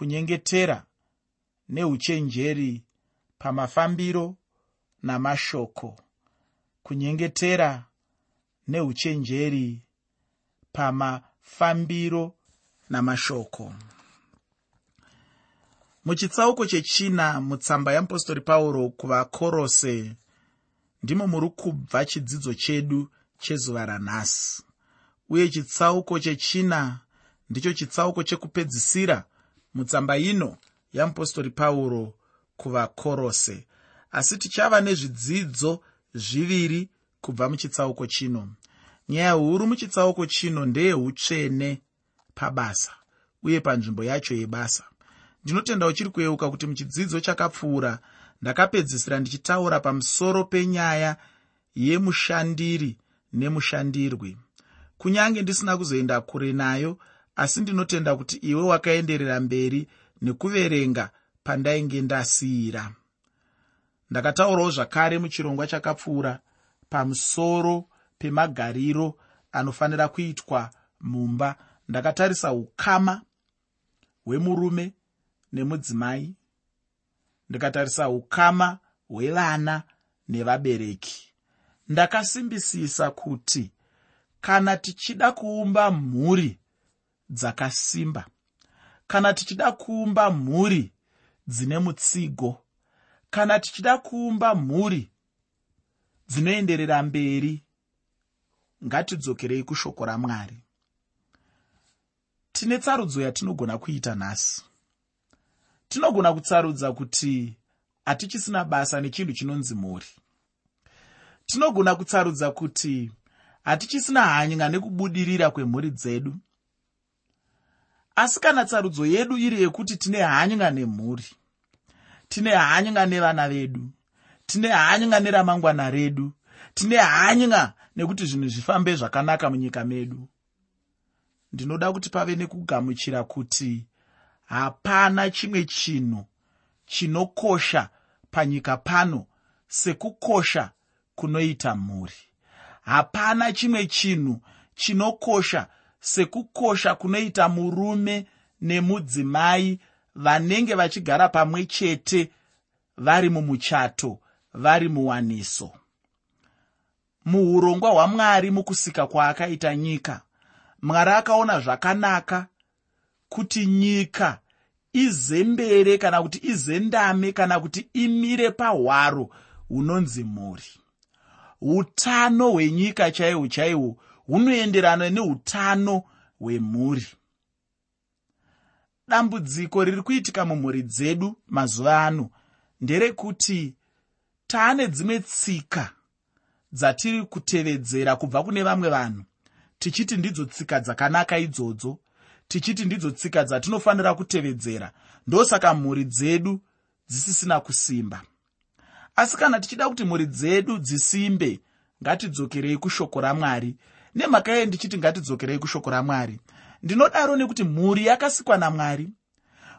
kunyengetera neuchenjeri pamafambiro namashoko. Kunyengetera neuchenjeri pamafambiro namashoko. Muchitsauko chechina mutsamba yeapostori pauro kuvakorose ndimo muri kubva chidzidzo chedu chezuva ranhasi. Uye chitsauko chechina ndicho chitsauko chekupedzisira mutsamba ino yeapostori pauro kuvakorose. Asi tichava nezvidzidzo zviviri kubva muchitsauko chino. Nyaya huru muchitsauko chino ndeyeutsvene pabasa uye panzvimbo yacho yebasa. Ndinotenda uchiri kuyeuka kuti muchidzidzo chakapfuura ndakapedzisira ndichitaura pamusoro penyaya yemushandiri nemushandirwi. Kunyange ndisina kuzoenda kure nayo asi ndinotenda kuti iwe wakaenderera mberi nekuverenga pandainge ndasiyira. Ndakataurawo zvakare muchirongwa chakapfuura pamusoro pemagariro anofanira kuitwa mumba. Ndakatarisa ukama hwemurume nemudzimai. Ndikatarisa ukama hwevana nevabereki. Ndakasimbisisa kuti kana tichida kuumba mhuri dzakasimba. Kana tichida kuumba mhuri dzine mutsigo kana tichida kuumba mhuri dzinoenderera mberi ngatidzokerei kushoko ramwari. Tine tsarudzo yatinogona kuita nhasi. Tinogona kutsarudza kuti hatichisina basa nechinhu chinonzi mhuri. Tinogona kutsarudza kuti hatichisina hanya nekubudirira kwemhuri dzedu asi kana tsarudzo yedu iri yekuti tine hanya nemhuri tine hanya nevana vedu tine hanya neramangwana redu tine hanya nekuti zvinhu zvifambe zvakanaka munyika medu ndinoda kuti pave nekugamuchira kuti hapana chimwe chinhu chinokosha panyika pano sekukosha kunoita mhuri. Hapana chimwe chinhu chinokosha sekukosha kunoita murume nemudzimai vanenge vachigara pamwe chete vari mumuchato vari muwaniso. Muurongwa hwamwari mukusika kwaakaita nyika. Mwari akaona zvakanaka kuti nyika izembere kana kuti izendame kana kuti imire pahwaro hunonzi mhuri. Utano hwenyika chaihwo chaihwo hunoenderana neutano hwemhuri. Dambudziko riri kuitika mumhuri dzedu mazuva ano nderekuti taane dzimwe tsika dzatiri kutevedzera kubva kune vamwe vanhu. Tichiti ndidzo tsika dzakanaka idzodzo tichiti ndidzo tsika dzatinofanira kutevedzera. Ndosaka mhuri dzedu dzisisina kusimba. Asi kana tichida kuti mhuri dzedu dzisimbe ngatidzokerei kushoko ramwari nemhaka yei ndichiti ngatidzokerei kushoko ramwari. Ndinodaro nekuti mhuri yakasikwa namwari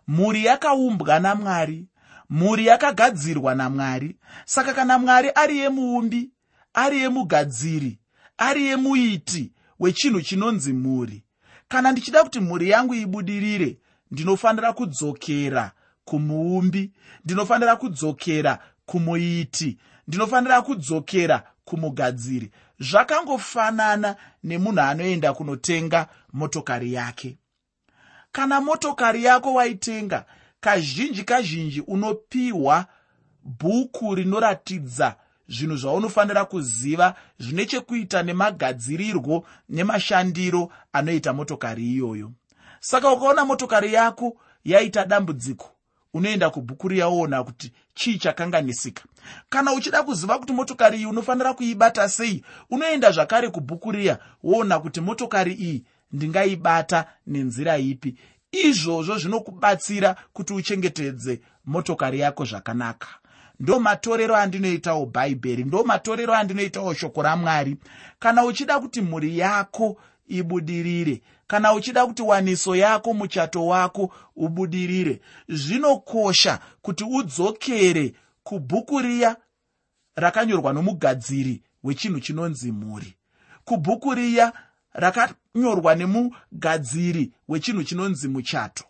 mhuri yakaumbwa namwari mhuri yakagadzirwa namwari. Saka kana mwari ari yemuumbi ari yemugadziri ari yemuiti wechinhu chinonzi mhuri kana ndichida kuti mhuri yangu ibudirire ndinofanira kudzokera kumuumbi ndinofanira kudzokera kumuiti ndinofanira kudzokera kumugadziri zvakangofanana nemunhu anoenda kunotenga motokari yake. Kana motokari yako waitenga kazhinji kazhinji unopiwa bhuku rinoratidza zvinhu zvaunofanira kuziva zvine chekuita nemagadzirirwo nemashandiro anoita motokari iyoyo. Saka ukaona motokari yako yaita dambudziko unoenda kubhuku riyaona kuti chii chakanganisika. Kana uchida kuziva kuti motokari iyi unofanira kuibata sei unoenda zvakare kubhuku riya woona kuti motokari iyi ndingaibata nenzira ipi. Izvozvo zvinokubatsira kuti uchengetedze motokari yako zvakanaka. Ndo matorero andinoitawo bhaibheri ndo matorero andinoitawo shoko ramwari. Kana uchida kuti mhuri yako ibudirire kana uchida kuti waniso yako muchato wako ubudirire. Zvinokosha kuti udzokere kubhuku riya rakanyorwa nomugadziri wechinhu chinonzi mhuri. Kubhuku riya rakanyorwa nemugadziri wechinhu chinonzi muchato.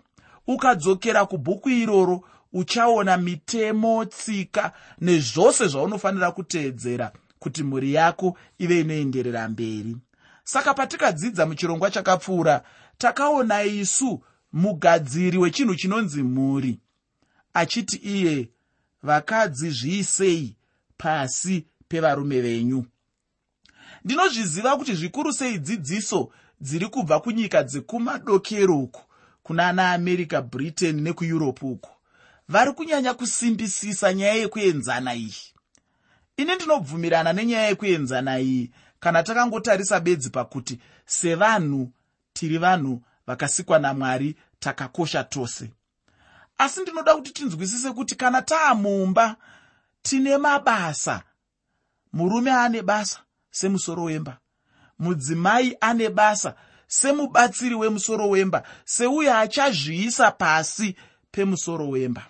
Ukadzokera kubhuku iroro uchaona mitemo tsika nezvose zvaunofanira kuteedzera kuti mhuri yako ive inoenderera mberi saka patikadzidza muchirongwa chakapfuura takaona isu mugadziri wechinhu chinonzi mhuri achiti iye vakadzi zviisei pasi pevarume venyu. Ndinozviziva kuti zvikuru sei dzidziso dziri kubva kunyika dzekumadokero uku kuna ana america britain nekueurope uku. Vari kunyanya kusimbisisa nyaya yekuenzana iyi. Ini ndinobvumirana nenyaya yekuenzana iyi kana takangotarisa bedzi pakuti sevanhu tiri vanhu vakasikwa namwari takakosha tose. Asi ndinoda kuti tinzwisise kuti kana taamumba tine mabasa murume ane basa semusoro wemba mudzimai ane basa semubatsiri wemusoro wemba seuyo achazviisa pasi pemusoro wemba.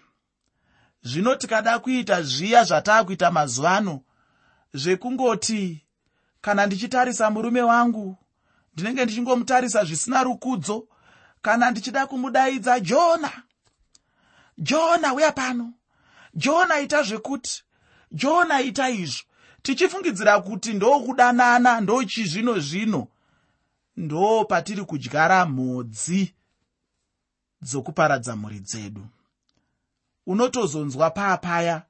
Zvino tikada kuita zviya zvataakuita mazuva ano zvekungoti kana ndichitarisa murume wangu ndinenge ndichingomutarisa zvisina rukudzo. Kana ndichida kumudaidza jona jona uya pano. Jona ita zvekuti jona ita izvo. Tichifungidzira kuti ndokudanana ndochizvino zvino ndo patiri kudyara mhodzi dzokuparadza mhuri dzedu. Unotozonzwa paapaya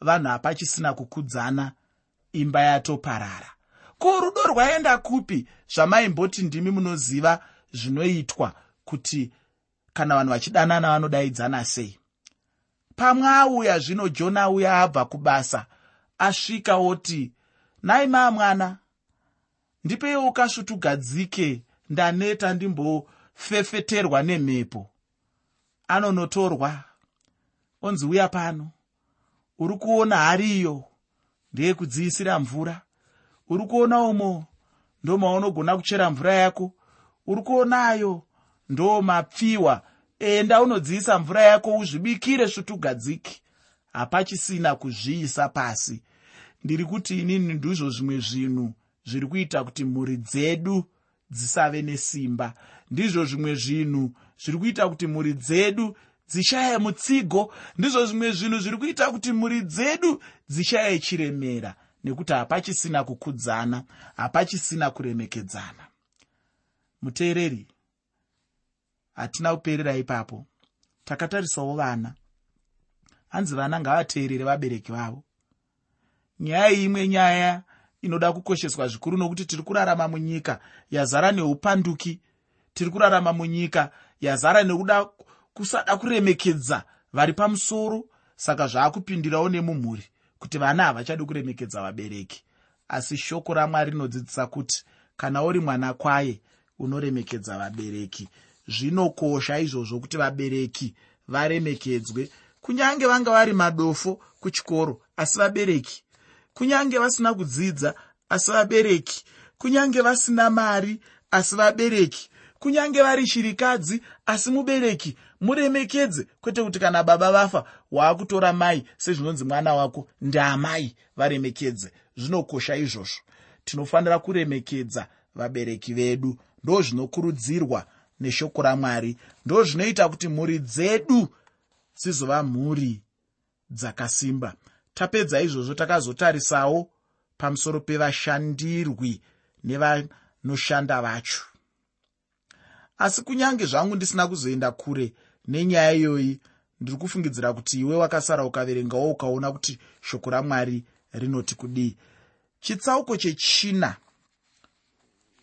vanhu hapachisina kukudzana imba yatoparara ko rudo rwaenda kupi? Zvamaimboti ndimi munoziva zvinoitwa kuti kana vanhu vachidanana vanodaidzana sei. Pamwe auya zvino jona auya abva kubasa asvika oti nai maa mwana ndipeiwo kasvutugadzike ndaneta ndimbofefeterwa nemhepo. Anonotorwa onzi uya pano uri kuona hari iyo ndeyekudziisira mvura uri kuona umo? Ndo maunogona kuchera mvura yako. Uri kuonayo ndo mapfiwa. Enda unodziisa mvura yako uzvibikire svutugadziki hapachisina kuzviisa pasi. Ndiri kuti inini ndizvo zvimwe zvinhu zviri kuita kuti mhuri dzedu dzisave nesimba. Ndizvo zvimwe zvinhu zviri kuita kuti mhuri dzedu dzishaye mutsigo. Ndizvo zvimwe zvinhu zviri kuita kuti mhuri dzedu dzishaye chiremera nekuti hapachisina kukudzana hapachisina kuremekedzana. Muteereri hatina kuperera ipapo. Takatarisawo vana. Hanzi vana ngavateerere vabereki vavo. Nyaya imwe nyaya inoda kukosheswa zvikuru nokuti tiri kurarama munyika yazara neupanduki tiri kurarama munyika yazara nekuda kusada kuremekedza vari pamusoro saka zvaakupindirawo nemumhuri kuti vana havachadi kuremekedza vabereki. Asi shoko ramwari rinodzidzisa kuti kana uri mwana kwaye unoremekedza vabereki. Zvinokosha izvozvo kuti vabereki varemekedzwe kunyange vanga vari madofo kuchikoro asi vabereki. Kunyange vasina kudzidza asi vabereki. Kunyange vasina mari asi vabereki. Kunyange vari shirikadzi asi mubereki muremekedze kwete kuti kana baba vafa waakutora mai sezvinonzi mwana wako ndaamai varemekedze. Zvinokosha izvozvo. Tinofanira kuremekedza vabereki vedu. Ndo zvinokurudzirwa neshoko ramwari. Ndo zvinoita kuti mhuri dzedu dzizova mhuri dzakasimba. Tapedza izvozvo takazotarisawo pamusoro pevashandirwi nevanoshanda vacho. Asi kunyange zvangu ndisina kuzoenda kure nenyaya iyoyi ndiri kufungidzira kuti iwe wakasara ukaverengawo ukaona kuti shoko ramwari rinoti kudii. Chitsauko chechina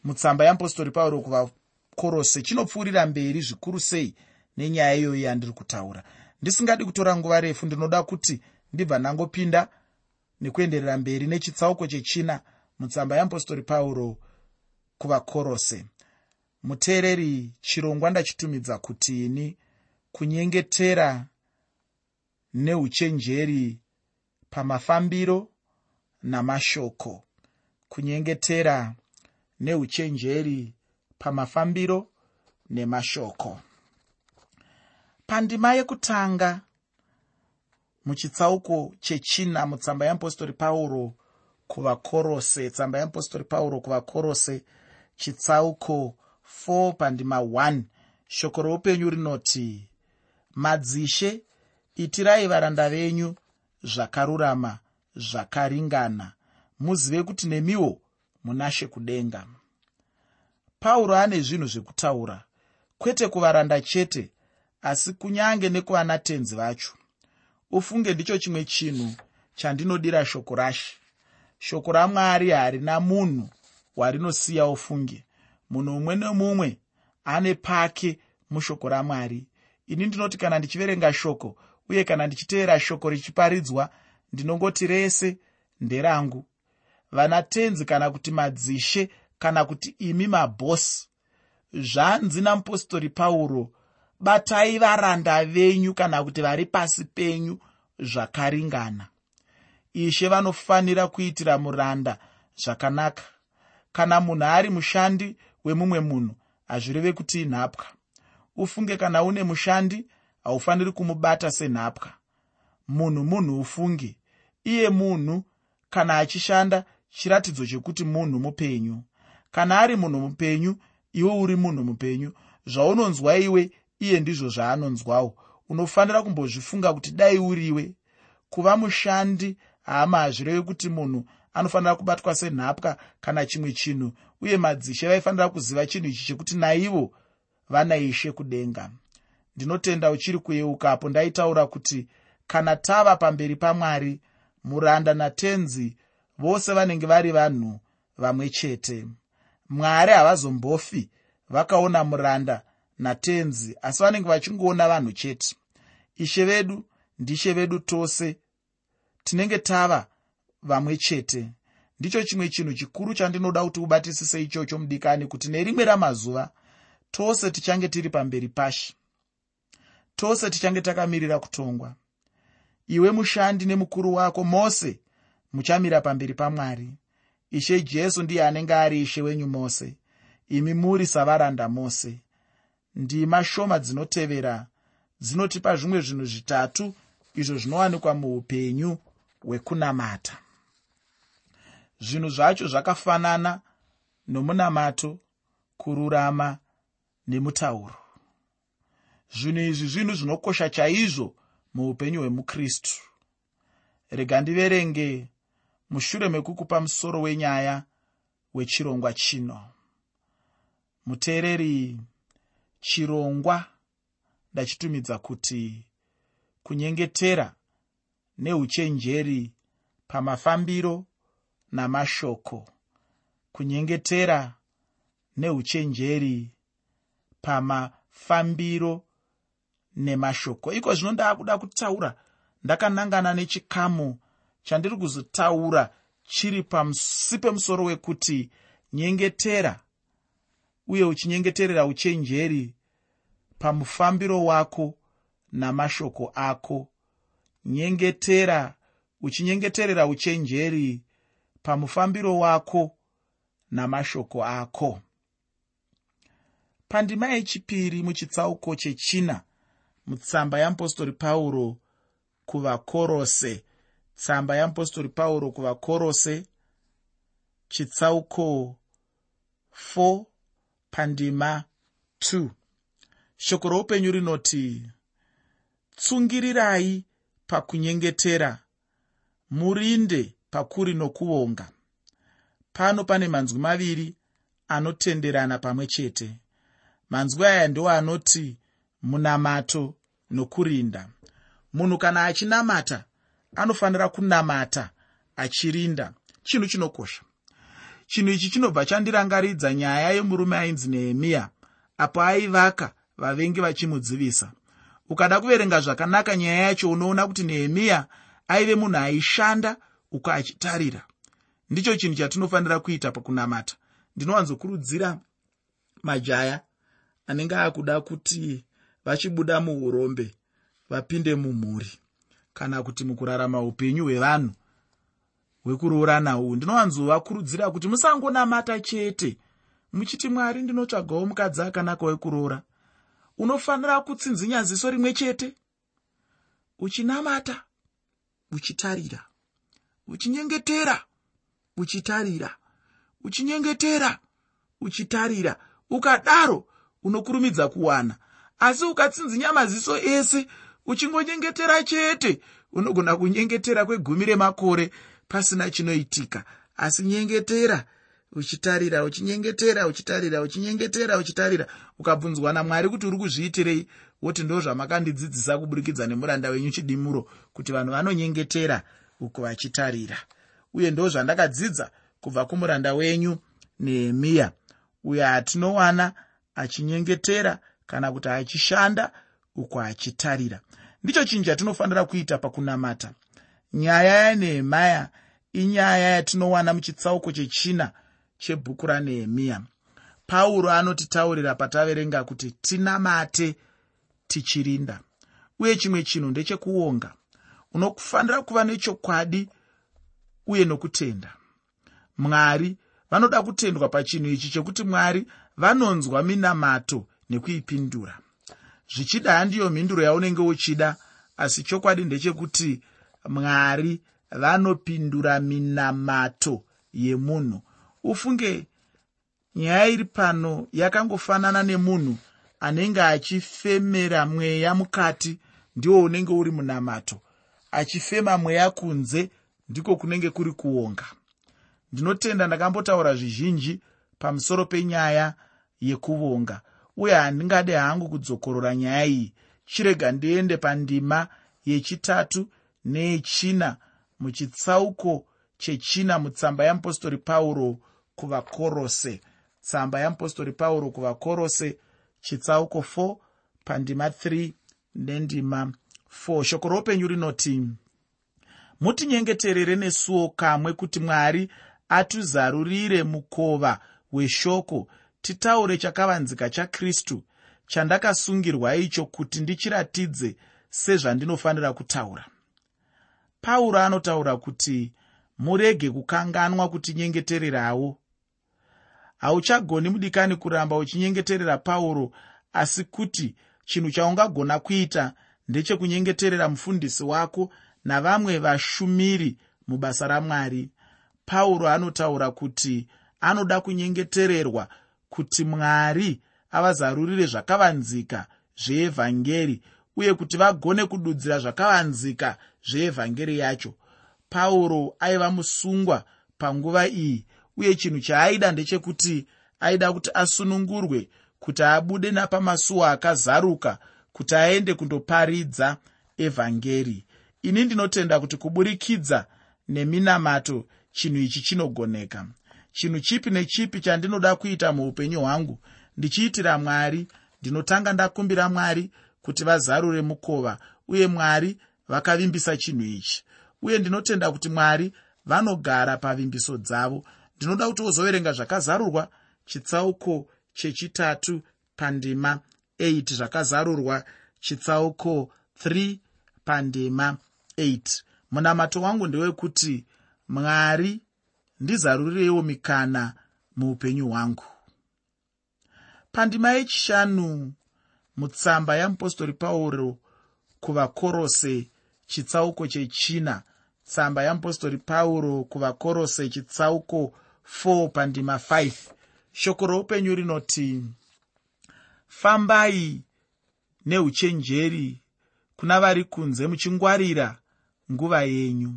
mutsamba yeapostori pauro kuvakorose chinopfuurira mberi zvikuru sei nenyaya iyoyi yandiri kutaura. Ndisingadi kutora nguva refu ndinoda kuti ndibva ndangopinda nekuenderera mberi nechitsauko chechina mutsamba yeapostori pauro kuvakorose. Muteereri chirongwa ndachitumidza kuti ini kunyengetera neuchenjeri pamafambiro namashoko. Kunyengetera neuchenjeri pamafambiro nemashoko. Pandima yekutanga muchitsauko chechina mutsamba yeapostori pauro kuvakorose tsamba yeapostori pauro kuvakorose chitsauko 4 pandima 1 shoko roupenyu rinoti madzishe. Itirai varanda venyu zvakarurama zvakaringana. Muzive kuti nemiwo munashe kudenga pauro ane zvinhu zvekutaura kwete kuvaranda chete asi kunyange nekuvanatenzi vacho. Ufunge ndicho chimwe chinhu chandinodira shoko rashe. Shoko ramwari harina munhu warinosiya ufunge. Munhu mumwe nemumwe ane pake mushoko ramwari ini ndinoti kana ndichiverenga shoko uye kana ndichiteera shoko richiparidzwa ndinongoti rese nderangu. Vanatenzi kana kuti madzishe kana kuti imi mabhosi zvanzi namupostori pauro batai varanda venyu kana kuti vari pasi penyu zvakaringana. Ishe vanofanira kuitira muranda zvakanaka. Kana munhu ari mushandi wemumwe munhu hazvireve kuti inhapwa ufunge kana une mushandi haufaniri kumubata senhapwa. Munhu munhu ufunge. Iye munhu kana achishanda chiratidzo chekuti munhu mupenyu. Kana ari munhu mupenyu iwe uri munhu mupenyu. Zvaunonzwa iwe iye ndizvo zvaanonzwawo. Unofanira kumbozvifunga kuti dai uriwe. Kuva mushandi hama hazvirevi kuti munhu anofanira kubatwa senhapwa kana chimwe chinhu uye madzishe vaifanira kuziva chinhu ichi chekuti naivo vana ishe kudenga. Ndinotenda uchiri kuyeukapo ndaitaura kuti kana tava pamberi pamwari muranda natenzi vose vanenge vari vanhu vamwe chete. Mwari havazombofi vakaona muranda natenzi asi vanenge vachingoona vanhu chete. Ishe vedu ndishe vedu tose tinenge tava vamwe chete. Ndicho chimwe chinhu chikuru chandinoda kuti ubatisise ichocho mudikani kuti nerimwe ramazuva tose tichange tiri pamberi pashe. Tose tichange takamirira kutongwa. Iwe mushandi nemukuru wako mose muchamira pamberi pamwari. Ishe jesu ndiye anenge ari ishe wenyu mose. Imi muri savaranda mose. Ndima shoma dzinotevera dzinotipa zvimwe zvinhu zvitatu izvo zvinowanikwa muupenyu hwekunamata zvinhu zvacho zvakafanana nomunamato kururama nemutauro. Zvinhu izvi zvinhu zvinokosha chaizvo muupenyu hwemukristu. Rega ndiverenge mushure mekukupa musoro wenyaya wechirongwa chino. Muteereri chirongwa ndachitumidza kuti kunyengetera neuchenjeri pamafambiro namashoko. Kunyengetera neuchenjeri pamafambiro nemashoko. Iko zvino ndaakuda kutaura ndakanangana nechikamu chandiri kuzotaura chiri pamusi pemusoro wekuti nyengetera uye uchinyengeterera uchenjeri pamufambiro wako namashoko ako. Nyengetera uchinyengeterera uchenjeri pamufambiro wako namashoko ako pandima yechipiri muchitsauko chechina mutsamba yeapostori pauro kuvakorose tsamba yeapostori pauro kuvakorose chitsauko 4 pandima 2 shoko roupenyu rinoti tsungirirai pakunyengetera murinde pakuri nokuvonga pano pane manzwi maviri anotenderana pamwe chete manzwi aya ndiwo anoti munamato nokurinda. Munhu kana achinamata anofanira kunamata achirinda. Chinhu chinokosha. Chinhu ichi chinobva chandirangaridza nyaya yemurume ainzi nehemiya apo aivaka vavengi vachimudzivisa. Ukada kuverenga zvakanaka nyaya yacho unoona kuti nehemiya aive munhu aishanda uko achitarira. Ndicho chinhu chatinofanira kuita pakunamata. Ndinowanzokurudzira majaya anenge akuda kuti vachibuda muurombe vapinde mumhuri kana kuti mukurarama upenyu hwevanhu hwekuroorana uhu. Ndinowanzovakurudzira kuti musangonamata chete. Muchiti mwari ndinotsvagawo mukadzi akanaka wekuroora. Unofanira kutsinzinya ziso rimwe chete? Uchinamata uchitarira. Uchinyengetera uchitarira. Uchinyengetera uchitarira. Ukadaro unokurumidza kuwana. Asi ukatsinzinya maziso ese uchingonyengetera chete unogona kunyengetera kwegumi remakore pasina chinoitika. Asi nyengetera uchitarira uchinyengetera uchitarira uchinyengetera uchitarira ukabvunzwa namwari kuti uri kuzviitirei woti ndo zvamakandidzidzisa kuburikidza nemuranda wenyu chidimuro kuti vanhu vanonyengetera uku vachitarira. Uye ndo zvandakadzidza kubva kumuranda wenyu nehemiya uyo atinowana achinyengetera kana kuti achishanda uku achitarira. Ndicho chinhu chatinofanira kuita pakunamata. Nyaya yanehemaya inyaya yatinowana muchitsauko chechina chebhuku ranehemiya pauro anotitaurira pataverenga kuti tinamate tichirinda. Uye chimwe chinhu ndechekuonga unofanira kuva nechokwadi uye nokutenda. Mwari vanoda kutendwa pachinhu ichi chekuti mwari vanonzwa minamato nekuipindura. Zvichida handiyo mhinduro yaunenge uchida asi chokwadi ndechekuti mwari vanopindura minamato yemunhu. Ufunge nyaya iri pano yakangofanana nemunhu anenge achifemera mweya mukati ndiwo unenge uri munamato. Achifema mweya kunze ndiko kunenge kuri kuonga. Ndinotenda ndakambotaura zvizhinji pamusoro penyaya yekuvonga. Uye handingade hangu kudzokorora nyaya iyi. Chirega ndiende pandima yechitatu neyechina muchitsauko chechina mutsamba yamupostori pauro kuvakorose. Tsamba yamupostori pauro kuvakorose chitsauko 4 pandima 3 nendima 4 shoko roupenyu rinoti mutinyengeterere nesuo kamwe kuti mwari atizarurire mukova weshoko titaure chakavanzika chakristu chandakasungirwa icho kuti ndichiratidze sezvandinofanira kutaura. Pauro anotaura kuti murege kukanganwa kutinyengetererawo. Hauchagoni mudikani kuramba uchinyengeterera pauro asi kuti chinhu chaungagona kuita ndechekunyengeterera mufundisi wako navamwe vashumiri mubasa ramwari. Pauro anotaura kuti anoda kunyengetererwa kuti mwari avazarurire zvakavanzika zveevhangeri uye kuti vagone kududzira zvakavanzika zveevhangeri yacho. Pauro aiva musungwa panguva iyi uye chinhu chaaida ndechekuti aida kuti asunungurwe kuti abude napamasuo akazaruka kuti aende kundoparidza evhangeri. Ini ndinotenda kuti kuburikidza neminamato chinhu ichi chinogoneka chinhu chipi nechipi chandinoda kuita muupenyu hwangu? Ndichiitira mwari. Ndinotanga ndakumbira mwari kuti vazarure mukova uye mwari vakavimbisa chinhu ichi. Uye ndinotenda kuti mwari vanogara pavimbiso dzavo. Ndinoda kuti wozoverenga zvakazarurwa chitsauko chechitatu pandima 8 zvakazarurwa chitsauko 3 pandima 8 munamato wangu ndewekuti mwari ndizarurirewo mikana muupenyu hwangu. Pandima yechishanu mutsamba yamupostori pauro kuvakorose chitsauko chechina. Tsamba yamupostori pauro kuvakorose chitsauko 4 pandima 5 shoko roupenyu rinoti fambai neuchenjeri kuna vari kunze muchingwarira nguva yenyu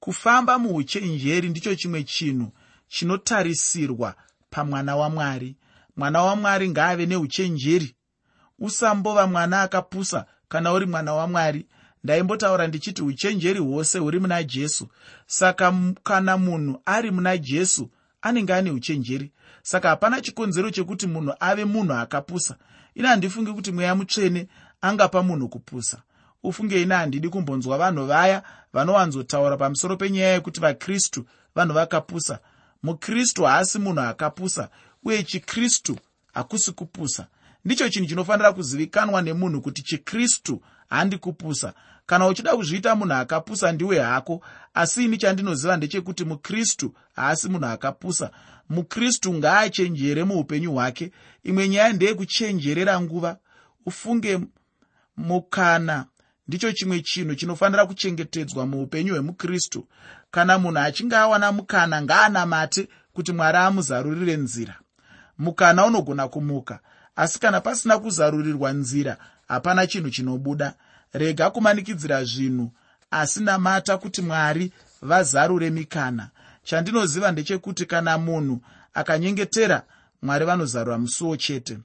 kufamba muuchenjeri ndicho chimwe chinhu chinotarisirwa pamwana wamwari. Mwana wamwari ngaave neuchenjeri. Usambova mwana akapusa kana uri mwana wamwari. Ndaimbotaura ndichiti uchenjeri hwose huri muna jesu. Saka kana munhu ari muna jesu anenge ane uchenjeri. Saka hapana chikonzero chekuti munhu ave munhu akapusa. Ine handifungi kuti mweya mutsvene angapa munhu kupusa ufunge ine handidi kumbonzwa vanhu vaya vanowanzotaura pamusoro penyaya yekuti vakristu vanhu vakapusa. Mukristu haasi munhu akapusa uye chikristu hakusi kupusa. Ndicho chinhu chinofanira kuzivikanwa nemunhu kuti chikristu handi kupusa. Kana uchida kuzviita munhu akapusa ndiwe hako. Asi ini chandinoziva ndechekuti mukristu haasi munhu akapusa. Mukristu ngaachenjere muupenyu hwake. Imwe nyaya ndeyekuchenjerera nguva. Ufunge mukana ndicho chimwe chinhu chinofanira kuchengetedzwa muupenyu hwemukristu. Kana munhu achinge awana mukana ngaanamate kuti mwari amuzarurire nzira. Mukana unogona kumuka asi kana pasina kuzarurirwa nzira hapana chinhu chinobuda. Rega kumanikidzira zvinhu asi namata kuti mwari vazarure mikana. Chandinoziva ndechekuti kana munhu akanyengetera mwari vanozarura musuwo chete.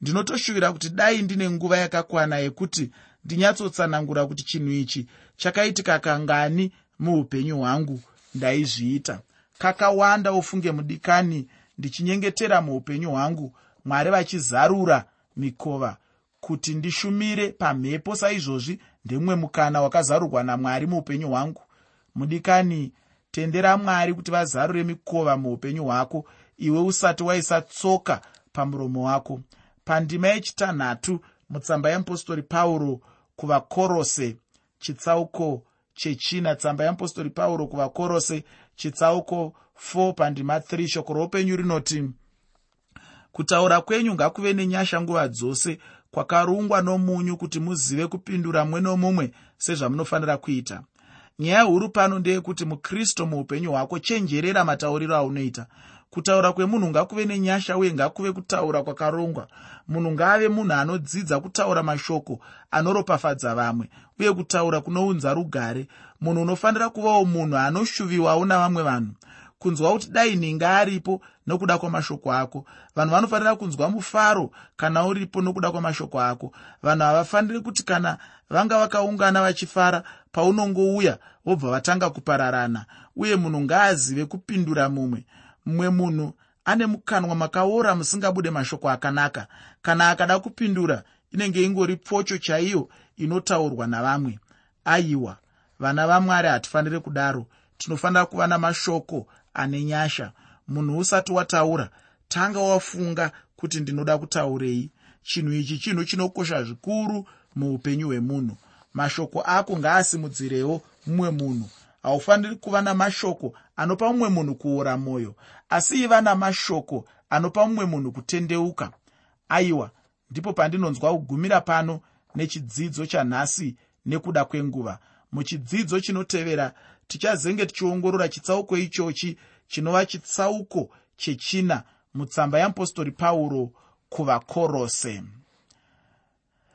Ndinotoshuvira kuti dai ndine nguva yakakwana yekuti ndinyatsotsanangura kuti chinhu ichi chakaitika kangani muupenyu hwangu ndaizviita. Kakawanda ufunge mudikani ndichinyengetera muupenyu hwangu mwari vachizarura mikova kuti ndishumire pamhepo. Saizvozvi ndemumwe mukana wakazarurwa namwari muupenyu hwangu. Mudikani tendera mwari kuti vazarure mikova muupenyu hwako. Iwe usati waisa tsoka pamuromo wako. Pandima yechitanhatu mutsamba yeapostori pauro kuvakorose chitsauko chechina. Tsamba yeapostori pauro kuvakorose chitsauko 4 pandima 3 shoko roupenyu rinoti kutaura kwenyu ngakuve nenyasha nguva dzose kwakarungwa nomunyu kuti muzive kupindura mumwe nomumwe sezvamunofanira kuita. Nyaya huru pano ndeyekuti mukristu muupenyu hwako chenjerera matauriro aunoita kutaura kwemunhu ngakuve nenyasha uye ngakuve kutaura kwakarongwa. Munhu ngaave munhu anodzidza kutaura mashoko anoropafadza vamwe uye kutaura kunounza rugare. Munhu unofanira kuvawo munhu anoshuviwawo navamwe vanhu. Kunzwa kuti dai ninga aripo nokuda kwamashoko ako. Vanhu vanofanira kunzwa mufaro kana uripo nokuda kwamashoko ako. Vanhu havafaniri kuti kana vanga vakaungana vachifara paunongouya vobva vatanga kupararana. Uye munhu ngaazive kupindura mumwe mumwe munhu ane mukanwa makaora musingabude mashoko akanaka kana akada kupindura inenge ingori pfocho chaiyo inotaurwa navamwe. Aiwa vana vamwari hatifaniri kudaro. Tinofanira kuva namashoko ane nyasha. Munhu usati wataura tanga wafunga kuti ndinoda kutaurei. Chinhu ichi chinhu chinokosha zvikuru muupenyu hwemunhu. Mashoko ako ngaasimudzirewo mumwe munhu haufaniri kuva namashoko anopa mumwe munhu kuora mwoyo asi iva namashoko anopa mumwe munhu kutendeuka. Aiwa ndipo pandinonzwa kugumira pano nechidzidzo chanhasi nekuda kwenguva. Muchidzidzo chinotevera tichazenge tichiongorora chitsauko ichochi chinova chitsauko chechina mutsamba yeapostori pauro kuvakorose.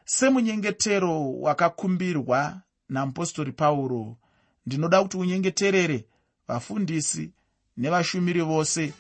Semunyengetero wakakumbirwa namupostori pauro ndinoda kuti unyengeterere vafundisi nevashumiri vose